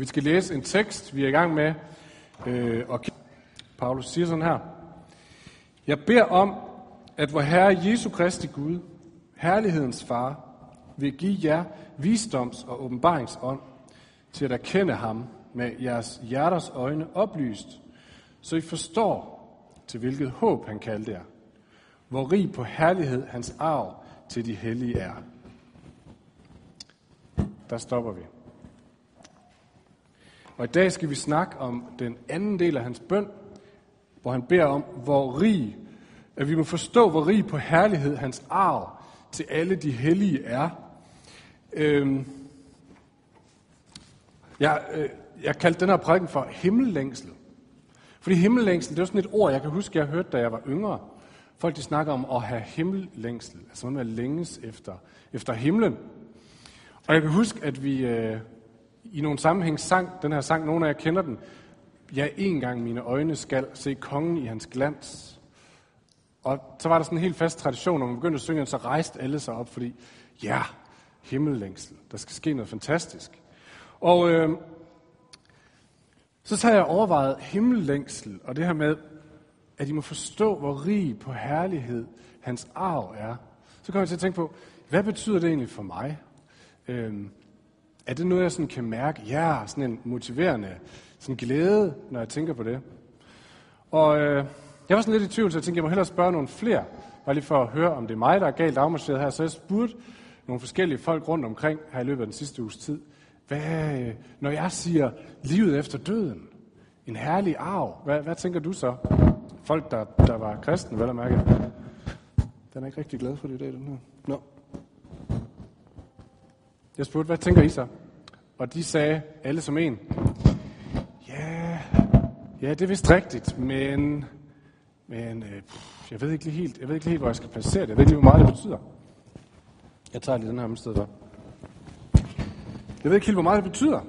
Vi skal læse en tekst, vi er i gang med, øh, og Paulus siger sådan her. Jeg beder om, at vor Herre Jesu Kristi Gud, herlighedens far, vil give jer visdoms- og åbenbaringsånd til at erkende ham med jeres hjerters øjne oplyst, så I forstår, til hvilket håb han kaldte jer, hvor rig på herlighed hans arv til de hellige er. Der stopper vi. Og i dag skal vi snakke om den anden del af hans bøn, hvor han beder om, hvor rig, at vi må forstå, hvor rig på herlighed hans arv til alle de hellige er. Øhm, jeg, øh, jeg kaldte den her prædiken for himmellængsel. Fordi himmellængsel, det er sådan et ord, jeg kan huske, jeg hørte, da jeg var yngre. Folk de snakker om at have himmellængsel, altså man vil længes efter, efter himlen. Og jeg kan huske, at vi øh, i nogle sammenhæng sang den her sang, nogle af jer kender den. Ja, en gang mine øjne skal se kongen i hans glans. Og så var der sådan en helt fast tradition, når man begyndte at synge, så rejste alle sig op, fordi ja, himmellængsel, der skal ske noget fantastisk. Og øh, så har jeg overvejet himmellængsel, og det her med, at I må forstå, hvor rig på herlighed hans arv er. Så kommer jeg til at tænke på, hvad betyder det egentlig for mig? Øh, er det noget, jeg sådan kan mærke? Ja, sådan en motiverende sådan glæde, når jeg tænker på det. Og øh, jeg var sådan lidt i tvivl, så jeg tænkte, jeg må hellere spørge nogle flere, bare lige for at høre, om det er mig, der er galt afmarcheret her. Så jeg spurgte nogle forskellige folk rundt omkring her i løbet af den sidste uges tid, hvad, øh, når jeg siger livet efter døden, en herlig arv, hvad, hvad tænker du så? Folk, der, der var kristne, vel at mærke. Den er ikke rigtig glad for det i dag, den her. Nå. Jeg spurgte, hvad tænker I så? Og de sagde, alle som en, ja, ja, det er vist rigtigt, men, men øh, jeg ved ikke lige helt, jeg ved ikke helt, hvor jeg skal placere det. Jeg ved ikke lige, hvor meget det betyder. Jeg tager lige den her med stedet for. Jeg ved ikke helt, hvor meget det betyder.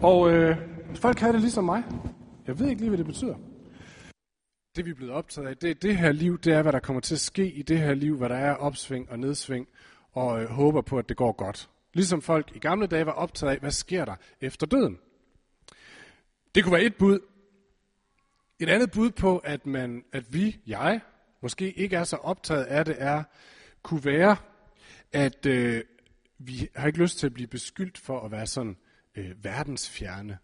Og øh, folk havde det ligesom mig. Jeg ved ikke lige, hvad det betyder. Det vi er blevet optaget af, det, det her liv, det er, hvad der kommer til at ske i det her liv, hvad der er opsving og nedsving, og øh, håber på, at det går godt. Ligesom folk i gamle dage var optaget af, hvad sker der efter døden. Det kunne være et bud. Et andet bud på, at, man, at vi, jeg, måske ikke er så optaget af det, er, kunne være, at øh, vi har ikke lyst til at blive beskyldt for at være sådan øh, verdensfjerne.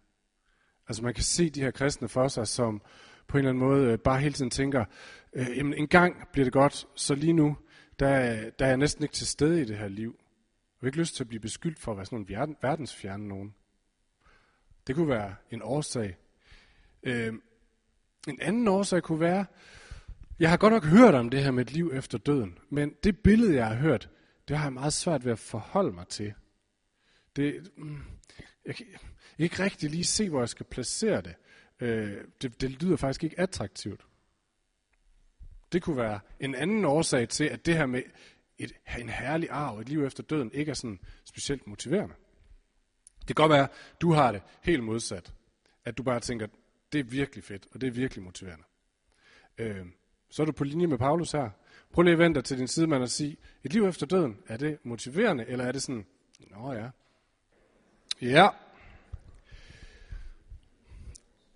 Altså man kan se de her kristne for sig, som på en eller anden måde øh, bare hele tiden tænker, øh, jamen en gang bliver det godt, så lige nu, der, der er jeg næsten ikke til stede i det her liv. Jeg har ikke lyst til at blive beskyldt for at være sådan en verdensfjerne nogen. Det kunne være en årsag. Øh, en anden årsag kunne være, jeg har godt nok hørt om det her med et liv efter døden, men det billede, jeg har hørt, det har jeg meget svært ved at forholde mig til. Det, mm, jeg, kan, jeg kan ikke rigtig lige se, hvor jeg skal placere det. Øh, det. Det lyder faktisk ikke attraktivt. Det kunne være en anden årsag til, at det her med et, en herlig arv, et liv efter døden, ikke er sådan specielt motiverende. Det kan godt være, at du har det helt modsat. At du bare tænker, det er virkelig fedt, og det er virkelig motiverende. Øh, så er du på linje med Paulus her. Prøv lige at vente til din sidemand og sige, et liv efter døden, er det motiverende, eller er det sådan, nå ja. Ja.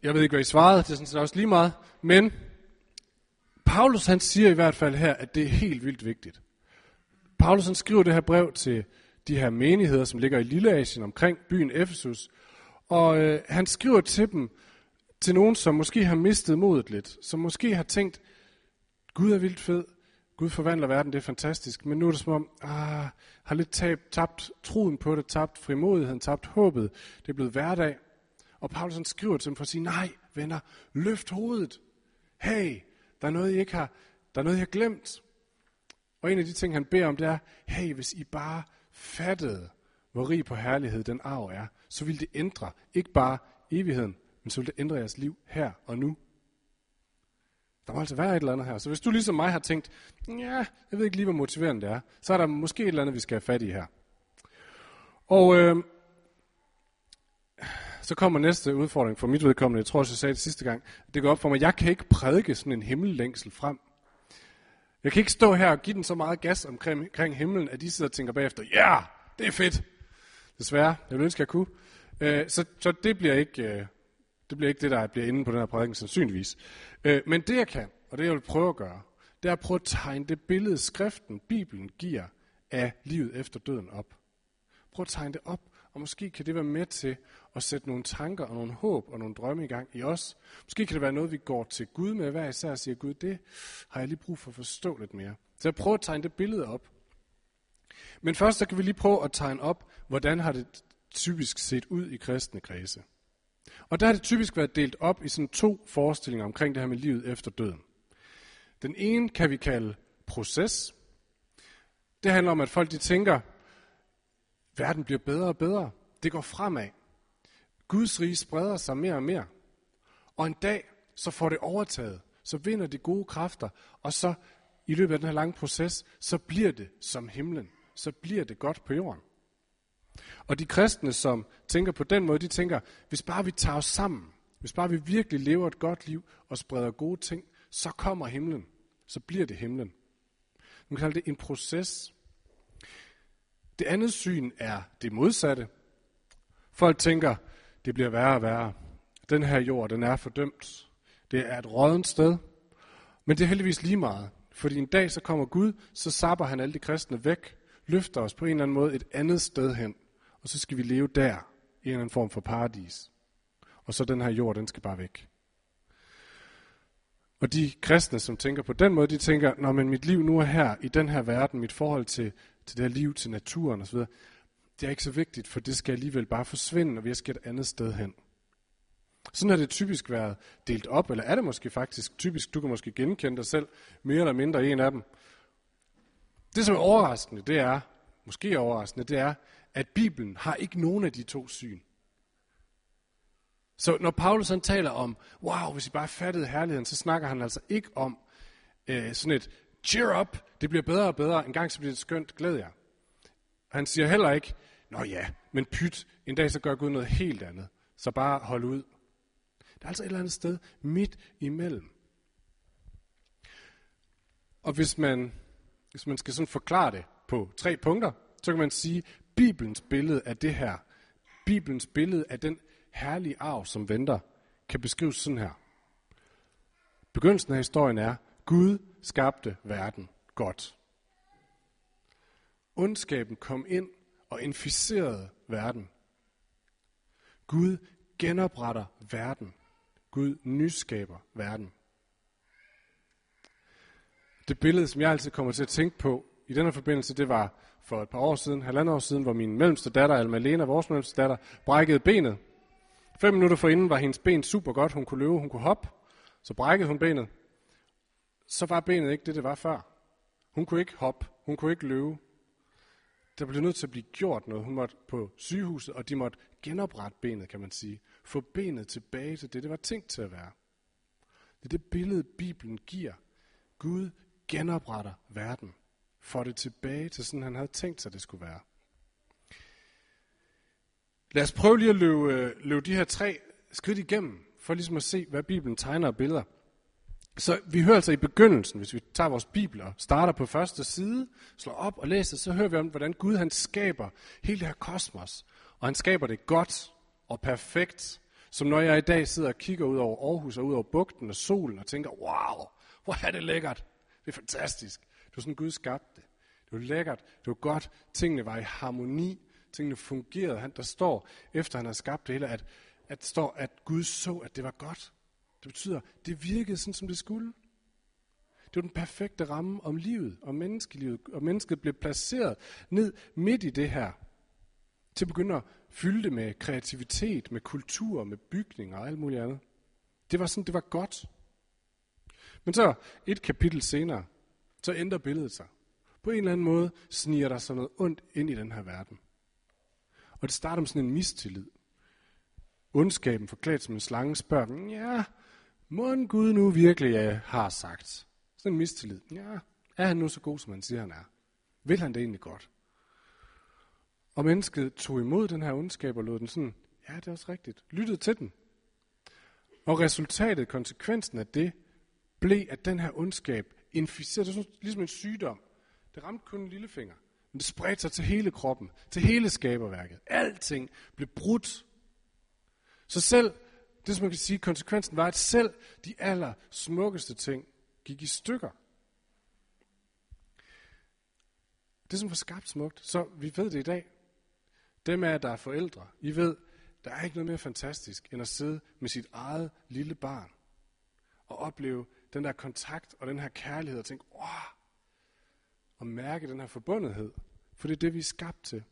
Jeg ved ikke, hvad I svarede, det er sådan set også lige meget, men Paulus han siger i hvert fald her, at det er helt vildt vigtigt. Paulus han skriver det her brev til de her menigheder, som ligger i Lilleasien omkring byen Efesus, og øh, han skriver til dem, til nogen, som måske har mistet modet lidt, som måske har tænkt, Gud er vildt fed, Gud forvandler verden, det er fantastisk, men nu er det som om, ah, har lidt tabt, tabt troen på det, tabt frimodigheden, tabt håbet, det er blevet hverdag. Og Paulus han skriver til dem for at sige, nej venner, løft hovedet. Hey, der er noget, I ikke har, der er noget, I har glemt. Og en af de ting, han beder om, det er, hey, hvis I bare fattede, hvor rig på herlighed den arv er, så vil det ændre ikke bare evigheden, men så vil det ændre jeres liv her og nu. Der må altså være et eller andet her. Så hvis du ligesom mig har tænkt, ja, jeg ved ikke lige, hvor motiverende det er, så er der måske et eller andet, vi skal have fat i her. Og øh, så kommer næste udfordring for mit vedkommende. Jeg tror også, jeg sagde det sidste gang. Det går op for mig, jeg kan ikke prædike sådan en himmellængsel frem. Jeg kan ikke stå her og give den så meget gas omkring, omkring himlen, at de sidder og tænker bagefter, ja, yeah, det er fedt. Desværre, jeg vil ønske, jeg kunne. Øh, så, så det bliver ikke... Øh, det bliver ikke det, der bliver inde på den her prædiken sandsynligvis. Øh, men det jeg kan, og det jeg vil prøve at gøre, det er at prøve at tegne det billede, skriften, Bibelen giver af livet efter døden op. Prøv at tegne det op, og måske kan det være med til at sætte nogle tanker og nogle håb og nogle drømme i gang i os. Måske kan det være noget, vi går til Gud med hver især og siger, Gud, det har jeg lige brug for at forstå lidt mere. Så jeg prøver at tegne det billede op. Men først så kan vi lige prøve at tegne op, hvordan har det typisk set ud i kristne kredse. Og der har det typisk været delt op i sådan to forestillinger omkring det her med livet efter døden. Den ene kan vi kalde proces. Det handler om, at folk de tænker, verden bliver bedre og bedre. Det går fremad. Guds rige spreder sig mere og mere. Og en dag, så får det overtaget. Så vinder de gode kræfter. Og så i løbet af den her lange proces, så bliver det som himlen. Så bliver det godt på jorden. Og de kristne, som tænker på den måde, de tænker, hvis bare vi tager os sammen, hvis bare vi virkelig lever et godt liv og spreder gode ting, så kommer himlen. Så bliver det himlen. Man kan kalde det en proces. Det andet syn er det modsatte. Folk tænker, det bliver værre og værre. Den her jord, den er fordømt. Det er et rådent sted. Men det er heldigvis lige meget. Fordi en dag så kommer Gud, så sapper han alle de kristne væk, løfter os på en eller anden måde et andet sted hen. Og så skal vi leve der, i en eller anden form for paradis. Og så den her jord, den skal bare væk. Og de kristne, som tænker på den måde, de tænker, når men mit liv nu er her, i den her verden, mit forhold til, til det her liv, til naturen osv., det er ikke så vigtigt, for det skal alligevel bare forsvinde, og vi skal et andet sted hen. Sådan har det typisk været delt op, eller er det måske faktisk typisk, du kan måske genkende dig selv, mere eller mindre en af dem. Det, som er overraskende, det er, måske overraskende, det er, at Bibelen har ikke nogen af de to syn. Så når Paulus han taler om, wow, hvis I bare fattede herligheden, så snakker han altså ikke om øh, sådan et cheer up, det bliver bedre og bedre, en gang så bliver det skønt, glæd jer. Han siger heller ikke, nå ja, men pyt, en dag så gør Gud noget helt andet, så bare hold ud. Der er altså et eller andet sted midt imellem. Og hvis man, hvis man skal sådan forklare det på tre punkter, så kan man sige, Bibelens billede af det her, Bibelens billede af den herlige arv, som venter, kan beskrives sådan her. Begyndelsen af historien er, Gud skabte verden godt. Ondskaben kom ind og inficerede verden. Gud genopretter verden. Gud nyskaber verden. Det billede, som jeg altid kommer til at tænke på i denne forbindelse, det var for et par år siden, halvandet år siden, hvor min mellemste datter, Alma Lena, vores mellemste datter, brækkede benet. Fem minutter forinden var hendes ben super godt. Hun kunne løbe, hun kunne hoppe. Så brækkede hun benet. Så var benet ikke det, det var før. Hun kunne ikke hoppe. Hun kunne ikke løbe. Der blev nødt til at blive gjort noget. Hun måtte på sygehuset, og de måtte genoprette benet, kan man sige. Få benet tilbage til det, det var tænkt til at være. Det er det billede, Bibelen giver. Gud genopretter verden. Får det tilbage til sådan, han havde tænkt sig, det skulle være. Lad os prøve lige at løbe, øh, løbe de her tre skridt igennem, for ligesom at se, hvad Bibelen tegner af billeder. Så vi hører altså i begyndelsen, hvis vi tager vores bibler, starter på første side, slår op og læser, så hører vi om, hvordan Gud han skaber hele det her kosmos. Og han skaber det godt og perfekt. Som når jeg i dag sidder og kigger ud over Aarhus og ud over bugten og solen og tænker, wow, hvor er det lækkert. Det er fantastisk. Det var sådan, Gud skabte det. Det var lækkert. Det var godt. Tingene var i harmoni tingene fungerede. Han, der står, efter han har skabt det hele, at, at står, at Gud så, at det var godt. Det betyder, det virkede sådan, som det skulle. Det var den perfekte ramme om livet, om menneskelivet, og mennesket blev placeret ned midt i det her, til at begynde at fylde det med kreativitet, med kultur, med bygninger og alt muligt andet. Det var sådan, det var godt. Men så et kapitel senere, så ændrer billedet sig. På en eller anden måde sniger der sig noget ondt ind i den her verden. Og det starter med sådan en mistillid. Ondskaben forklædt som en slange spørger, ja, må en Gud nu virkelig ja, har sagt? Sådan en mistillid. Ja, er han nu så god, som han siger, han er? Vil han det egentlig godt? Og mennesket tog imod den her ondskab og lod den sådan, ja, det er også rigtigt, lyttede til den. Og resultatet, konsekvensen af det, blev, at den her ondskab inficerede, det er ligesom en sygdom. Det ramte kun en lillefinger. Men det spredte sig til hele kroppen, til hele skaberværket. Alting blev brudt Så selv, det som man kan sige, konsekvensen var, at selv de aller smukkeste ting gik i stykker. Det, som var skabt smukt, så vi ved det i dag. Dem af der er forældre, I ved, der er ikke noget mere fantastisk, end at sidde med sit eget lille barn og opleve den der kontakt og den her kærlighed og tænke, wow, og mærke den her forbundethed. For det er det, vi er skabt til.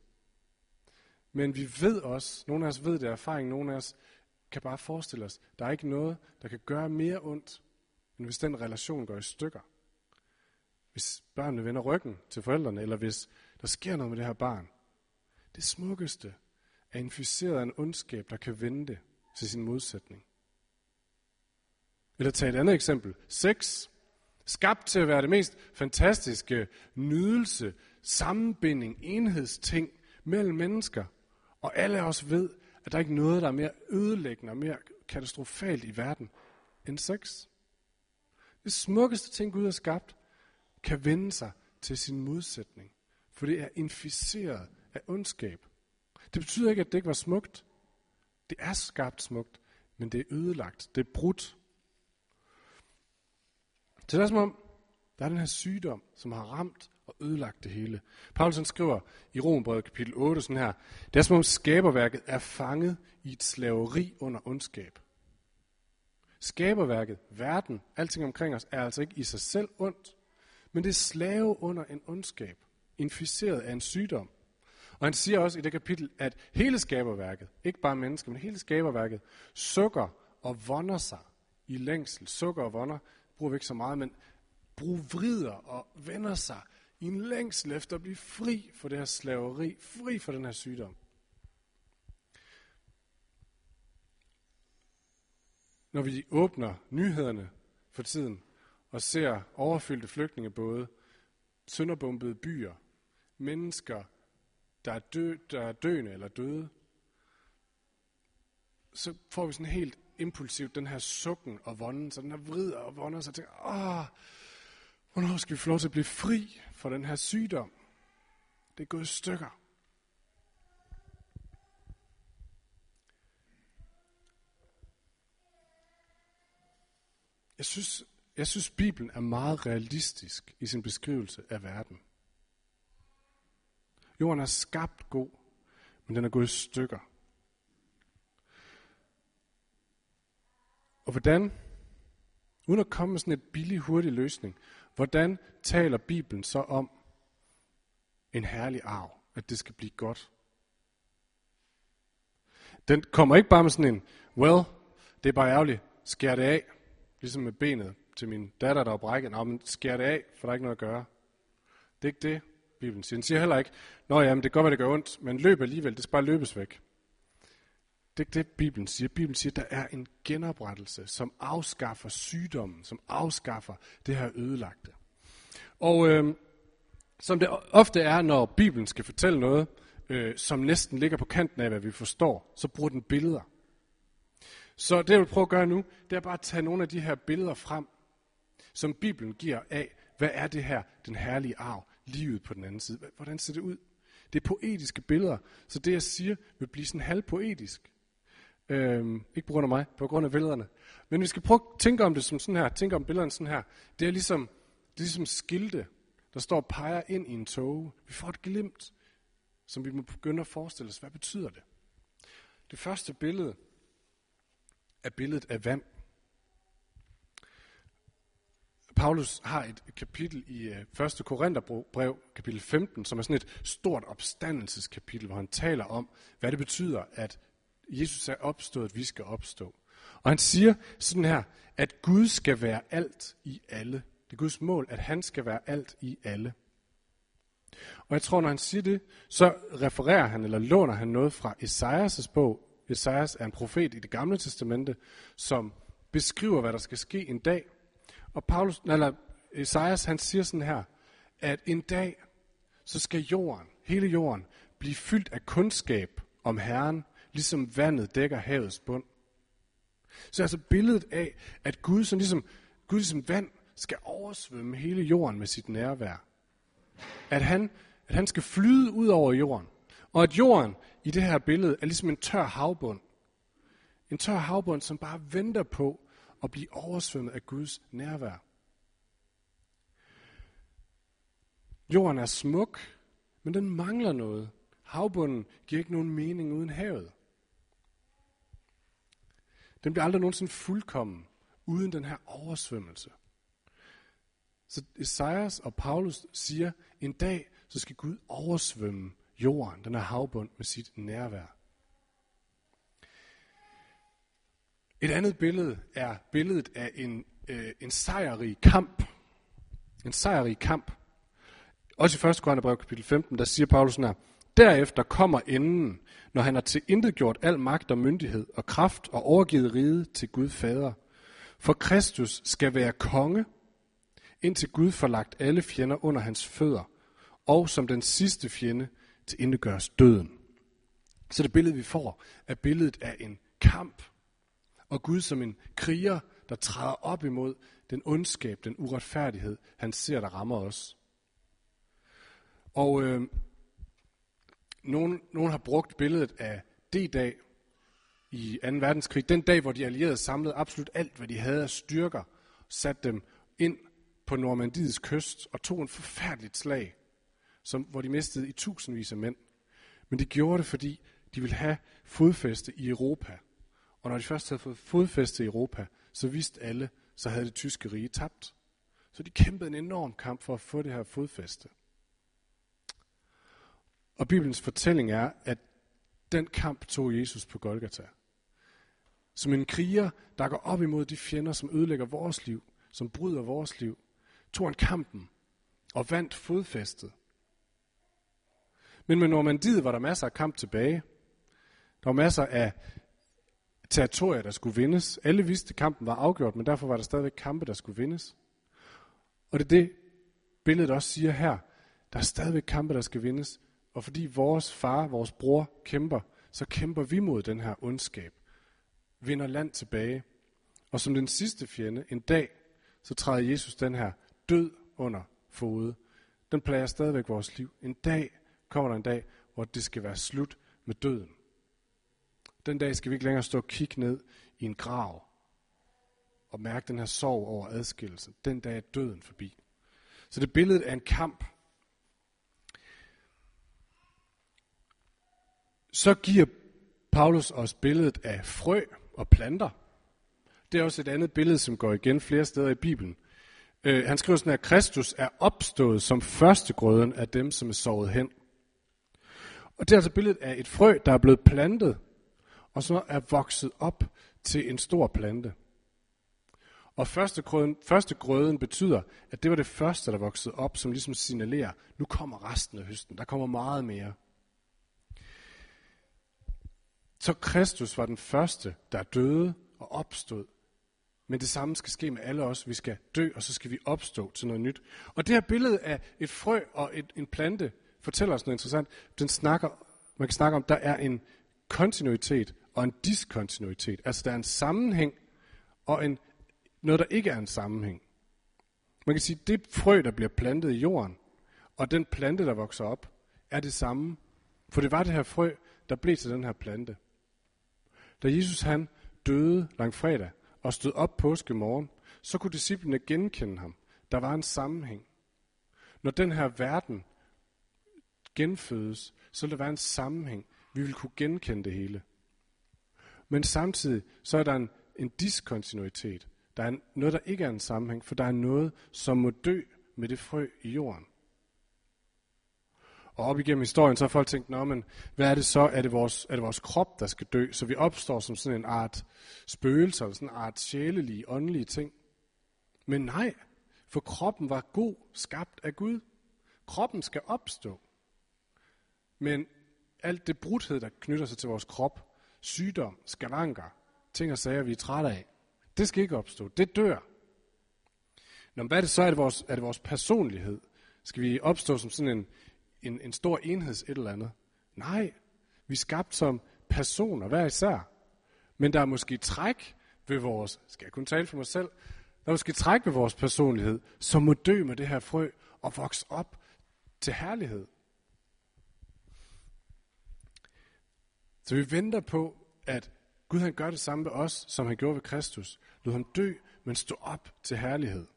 Men vi ved også, nogle af os ved det af erfaring, nogle af os kan bare forestille os, der er ikke noget, der kan gøre mere ondt, end hvis den relation går i stykker. Hvis børnene vender ryggen til forældrene, eller hvis der sker noget med det her barn. Det smukkeste er inficeret af en ondskab, der kan vende til sin modsætning. Eller tag et andet eksempel. Sex. Skabt til at være det mest fantastiske nydelse, sammenbinding, enhedsting mellem mennesker. Og alle os ved, at der er ikke noget, der er mere ødelæggende og mere katastrofalt i verden end sex. Det smukkeste ting, Gud har skabt, kan vende sig til sin modsætning. For det er inficeret af ondskab. Det betyder ikke, at det ikke var smukt. Det er skabt smukt, men det er ødelagt. Det er brudt. Så det er som om, der er den her sygdom, som har ramt og ødelagt det hele. Paulus skriver i Rombrevet kapitel 8 sådan her, det er som om skaberværket er fanget i et slaveri under ondskab. Skaberværket, verden, alting omkring os, er altså ikke i sig selv ondt, men det er slave under en ondskab, inficeret af en sygdom. Og han siger også i det kapitel, at hele skaberværket, ikke bare mennesker, men hele skaberværket, sukker og vonder sig i længsel. Sukker og vonder bruger vi ikke så meget, men brug vrider og vender sig i en længsel efter at blive fri for det her slaveri, fri for den her sygdom. Når vi åbner nyhederne for tiden og ser overfyldte flygtningebåde, sønderbombede byer, mennesker, der er, dø, der er døende eller døde, så får vi sådan helt impulsivt den her sukken og vonden, så den her vrider og vonder, sig tænker, åh, hvornår skal vi få lov til at blive fri for den her sygdom? Det er gået i stykker. Jeg synes, jeg synes, Bibelen er meget realistisk i sin beskrivelse af verden. Jorden er skabt god, men den er gået i stykker. Og hvordan, uden at komme med sådan en billig, hurtig løsning, hvordan taler Bibelen så om en herlig arv, at det skal blive godt? Den kommer ikke bare med sådan en, well, det er bare ærgerligt, skær det af, ligesom med benet til min datter, der er brækket. Nå, men skær det af, for der er ikke noget at gøre. Det er ikke det, Bibelen siger. Den siger heller ikke, nå ja, men det kan godt være, det gør ondt, men løb alligevel, det skal bare løbes væk. Det er det, Bibelen siger. Bibelen siger, at der er en genoprettelse, som afskaffer sygdommen, som afskaffer det her ødelagte. Og øh, som det ofte er, når Bibelen skal fortælle noget, øh, som næsten ligger på kanten af, hvad vi forstår, så bruger den billeder. Så det, jeg vil prøve at gøre nu, det er bare at tage nogle af de her billeder frem, som Bibelen giver af, hvad er det her, den herlige arv, livet på den anden side. Hvordan ser det ud? Det er poetiske billeder, så det jeg siger vil blive sådan halvpoetisk. Øhm, ikke på grund af mig, på grund af billederne. Men vi skal prøve at tænke om det som sådan her, tænke om billederne sådan her. Det er ligesom, det er ligesom skilte, der står og peger ind i en tog. Vi får et glimt, som vi må begynde at forestille os. Hvad betyder det? Det første billede er billedet af vand. Paulus har et kapitel i øh, 1. Korintherbrev, kapitel 15, som er sådan et stort opstandelseskapitel, hvor han taler om, hvad det betyder, at Jesus er opstået, at vi skal opstå. Og han siger sådan her, at Gud skal være alt i alle. Det er Guds mål, at han skal være alt i alle. Og jeg tror, når han siger det, så refererer han eller låner han noget fra Esajas' bog. Esajas er en profet i det gamle testamente, som beskriver, hvad der skal ske en dag. Og Paulus, eller Esajas, han siger sådan her, at en dag, så skal jorden, hele jorden, blive fyldt af kundskab om Herren, ligesom vandet dækker havets bund. Så altså billedet af, at Gud som ligesom, Gud som vand skal oversvømme hele jorden med sit nærvær. At han, at han skal flyde ud over jorden. Og at jorden i det her billede er ligesom en tør havbund. En tør havbund, som bare venter på at blive oversvømmet af Guds nærvær. Jorden er smuk, men den mangler noget. Havbunden giver ikke nogen mening uden havet. Den bliver aldrig nogensinde fuldkommen uden den her oversvømmelse. Så Esajas og Paulus siger, en dag så skal Gud oversvømme jorden, den her havbund, med sit nærvær. Et andet billede er billedet af en, øh, en sejrig kamp. En sejrig kamp. Også i 1. Korintherbrev kapitel 15, der siger Paulus her, Derefter kommer enden, når han har tilintetgjort al magt og myndighed og kraft og overgivet riget til Gud Fader. For Kristus skal være konge, indtil Gud får lagt alle fjender under hans fødder, og som den sidste fjende til indegøres døden. Så det billede, vi får, er billedet af en kamp, og Gud som en kriger, der træder op imod den ondskab, den uretfærdighed, han ser, der rammer os. Og øh, nogen, nogen har brugt billedet af D-dag i 2. verdenskrig, den dag, hvor de allierede samlede absolut alt, hvad de havde af styrker, satte dem ind på Normandiets kyst og tog en forfærdeligt slag, som, hvor de mistede i tusindvis af mænd. Men de gjorde det, fordi de ville have fodfæste i Europa. Og når de først havde fået fodfæste i Europa, så vidste alle, så havde det tyske rige tabt. Så de kæmpede en enorm kamp for at få det her fodfæste. Og Bibelens fortælling er, at den kamp tog Jesus på Golgata. Som en kriger, der går op imod de fjender, som ødelægger vores liv, som bryder vores liv, tog han kampen og vandt fodfæstet. Men med Normandiet var der masser af kamp tilbage. Der var masser af territorier, der skulle vindes. Alle vidste, at kampen var afgjort, men derfor var der stadigvæk kampe, der skulle vindes. Og det er det, billedet også siger her. Der er stadigvæk kampe, der skal vindes. Og fordi vores far, vores bror kæmper, så kæmper vi mod den her ondskab. Vinder land tilbage. Og som den sidste fjende, en dag, så træder Jesus den her død under fod. Den plager stadigvæk vores liv. En dag kommer der en dag, hvor det skal være slut med døden. Den dag skal vi ikke længere stå og kigge ned i en grav og mærke den her sorg over adskillelse. Den dag er døden forbi. Så det billede er en kamp. Så giver Paulus os billedet af frø og planter. Det er også et andet billede, som går igen flere steder i Bibelen. Øh, han skriver sådan, at Kristus er opstået som førstegrøden af dem, som er sovet hen. Og det er altså billedet af et frø, der er blevet plantet, og så er vokset op til en stor plante. Og første grøden, første grøden betyder, at det var det første, der voksede op, som ligesom signalerer, nu kommer resten af høsten. Der kommer meget mere. Så Kristus var den første, der døde og opstod. Men det samme skal ske med alle os. Vi skal dø, og så skal vi opstå til noget nyt. Og det her billede af et frø og et, en plante fortæller os noget interessant. Den snakker, man kan snakke om, der er en kontinuitet og en diskontinuitet. Altså der er en sammenhæng og en, noget, der ikke er en sammenhæng. Man kan sige, at det frø, der bliver plantet i jorden, og den plante, der vokser op, er det samme. For det var det her frø, der blev til den her plante. Da Jesus han døde langfredag og stod op påske morgen, så kunne disciplene genkende ham. Der var en sammenhæng. Når den her verden genfødes, så vil der være en sammenhæng. Vi vil kunne genkende det hele. Men samtidig så er der en, en diskontinuitet. Der er noget, der ikke er en sammenhæng, for der er noget, som må dø med det frø i jorden. Og op igennem historien, så har folk tænkt, Nå, men hvad er det så? Er det, vores, er det vores krop, der skal dø? Så vi opstår som sådan en art spøgelse, eller sådan en art sjælelige, åndelige ting. Men nej, for kroppen var god, skabt af Gud. Kroppen skal opstå. Men alt det brudhed, der knytter sig til vores krop, sygdom, skavanker, ting og sager, vi er trætte af, det skal ikke opstå. Det dør. Nå, hvad er det så? Er det vores, er det vores personlighed? Skal vi opstå som sådan en, en, en stor enheds et eller andet? Nej, vi er skabt som personer, hver især. Men der er måske træk ved vores, skal jeg kun tale for mig selv, der er måske træk ved vores personlighed, som må dø med det her frø og vokse op til herlighed. Så vi venter på, at Gud han gør det samme ved os, som han gjorde ved Kristus. Lod ham dø, men stå op til herlighed.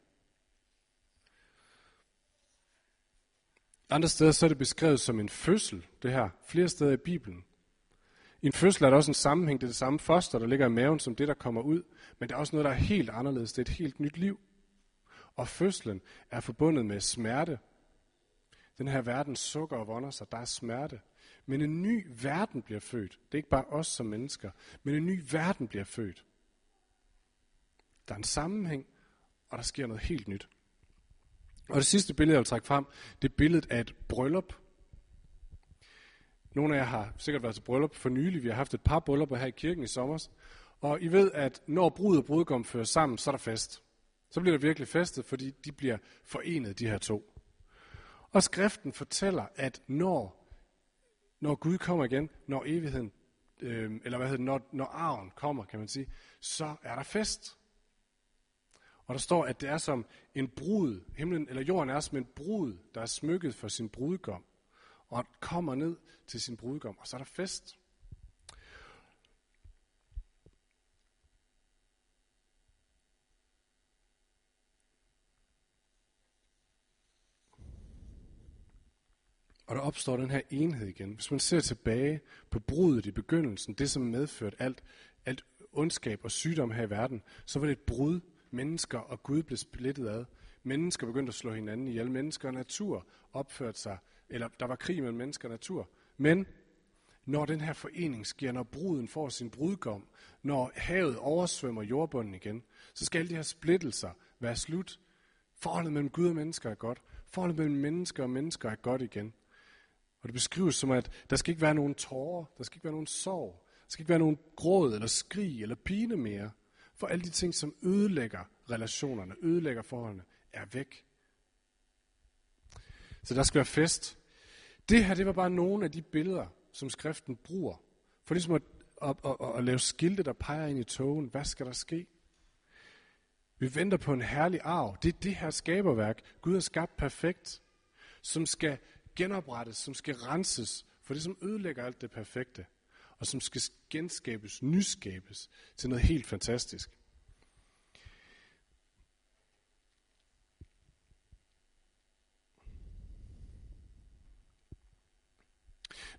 Andre steder så er det beskrevet som en fødsel, det her, flere steder i Bibelen. I en fødsel er der også en sammenhæng, det er det samme foster, der ligger i maven, som det, der kommer ud, men der er også noget, der er helt anderledes, det er et helt nyt liv. Og fødslen er forbundet med smerte. Den her verden sukker og vonder sig, der er smerte. Men en ny verden bliver født. Det er ikke bare os som mennesker, men en ny verden bliver født. Der er en sammenhæng, og der sker noget helt nyt. Og det sidste billede, jeg vil trække frem, det er billedet af et bryllup. Nogle af jer har sikkert været til bryllup for nylig. Vi har haft et par bryllupper her i kirken i sommer. Og I ved, at når brud og brudgom fører sammen, så er der fest. Så bliver der virkelig festet, fordi de bliver forenet, de her to. Og skriften fortæller, at når, når Gud kommer igen, når evigheden, øh, eller hvad hedder det, når, når arven kommer, kan man sige, så er der fest. Og der står, at det er som en brud, himlen eller jorden er som en brud, der er smykket for sin brudgom, og kommer ned til sin brudgom, og så er der fest. Og der opstår den her enhed igen. Hvis man ser tilbage på brudet i begyndelsen, det som medførte alt, alt ondskab og sygdom her i verden, så var det et brud. Mennesker og Gud blev splittet ad. Mennesker begyndte at slå hinanden ihjel. Mennesker og natur opførte sig, eller der var krig mellem mennesker og natur. Men når den her forening sker, når bruden får sin brudgom, når havet oversvømmer jordbunden igen, så skal alle de her splittelser være slut. Forholdet mellem Gud og mennesker er godt. Forholdet mellem mennesker og mennesker er godt igen. Og det beskrives som, at der skal ikke være nogen tårer, der skal ikke være nogen sorg, der skal ikke være nogen gråd eller skrig eller pine mere. For alle de ting, som ødelægger relationerne, ødelægger forholdene, er væk. Så der skal være fest. Det her, det var bare nogle af de billeder, som skriften bruger. For ligesom at, at, at, at, at lave skilte, der peger ind i togen. Hvad skal der ske? Vi venter på en herlig arv. Det er det her skaberværk, Gud har skabt perfekt, som skal genoprettes, som skal renses for det, som ødelægger alt det perfekte, og som skal genskabes, nyskabes til noget helt fantastisk.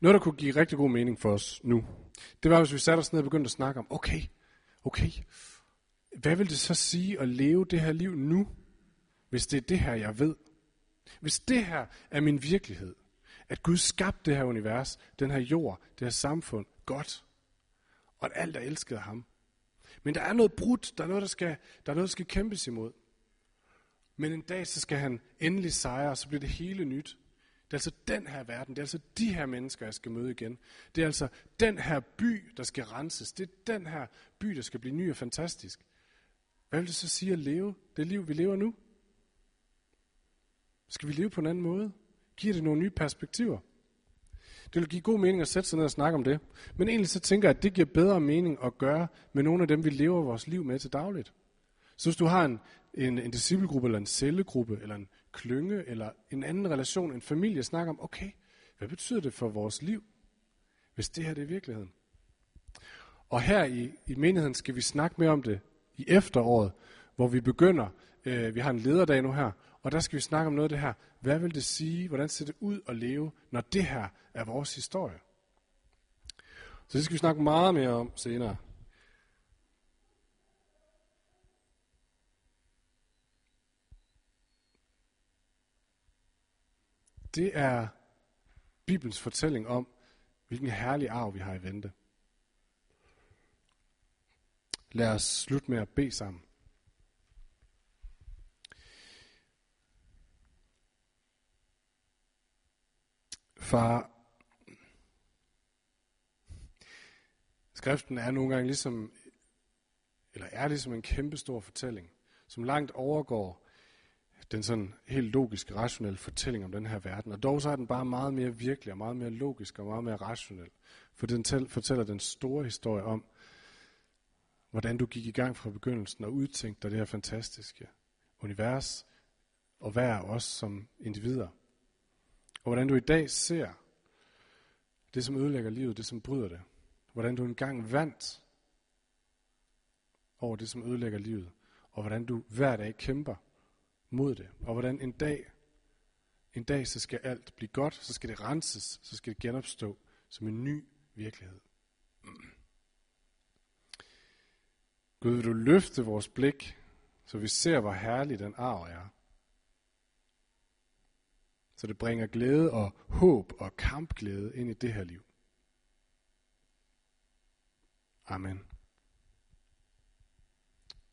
Noget, der kunne give rigtig god mening for os nu, det var, hvis vi satte os ned og begyndte at snakke om, okay, okay, hvad vil det så sige at leve det her liv nu, hvis det er det her, jeg ved? Hvis det her er min virkelighed, at Gud skabte det her univers, den her jord, det her samfund, godt, og at alt er elsket af ham. Men der er noget brudt, der er noget, der skal, der er noget, der skal kæmpes imod. Men en dag, så skal han endelig sejre, og så bliver det hele nyt. Det er altså den her verden, det er altså de her mennesker, jeg skal møde igen. Det er altså den her by, der skal renses. Det er den her by, der skal blive ny og fantastisk. Hvad vil det så sige at leve det liv, vi lever nu? Skal vi leve på en anden måde? Giver det nogle nye perspektiver? Det vil give god mening at sætte sig ned og snakke om det. Men egentlig så tænker jeg, at det giver bedre mening at gøre med nogle af dem, vi lever vores liv med til dagligt. Så hvis du har en, en, en disciplegruppe, eller en cellegruppe, eller en klynge, eller en anden relation, en familie, snakker om, okay, hvad betyder det for vores liv, hvis det her det er virkeligheden? Og her i, i menigheden skal vi snakke mere om det i efteråret, hvor vi begynder, øh, vi har en lederdag nu her, og der skal vi snakke om noget af det her. Hvad vil det sige? Hvordan ser det ud at leve, når det her er vores historie? Så det skal vi snakke meget mere om senere. Det er Bibelens fortælling om, hvilken herlig arv vi har i vente. Lad os slutte med at bede sammen. Far, skriften er nogle gange ligesom, eller er ligesom en kæmpestor fortælling, som langt overgår den sådan helt logiske, rationelle fortælling om den her verden. Og dog så er den bare meget mere virkelig, og meget mere logisk, og meget mere rationel. For den tæl, fortæller den store historie om, hvordan du gik i gang fra begyndelsen og udtænkte dig det her fantastiske univers, og hver os som individer. Og hvordan du i dag ser det, som ødelægger livet, det som bryder det. Hvordan du engang vandt over det, som ødelægger livet, og hvordan du hver dag kæmper mod det, og hvordan en dag, en dag så skal alt blive godt, så skal det renses, så skal det genopstå som en ny virkelighed. Gud, vil du løfte vores blik, så vi ser, hvor herlig den arv er. Så det bringer glæde og håb og kampglæde ind i det her liv. Amen.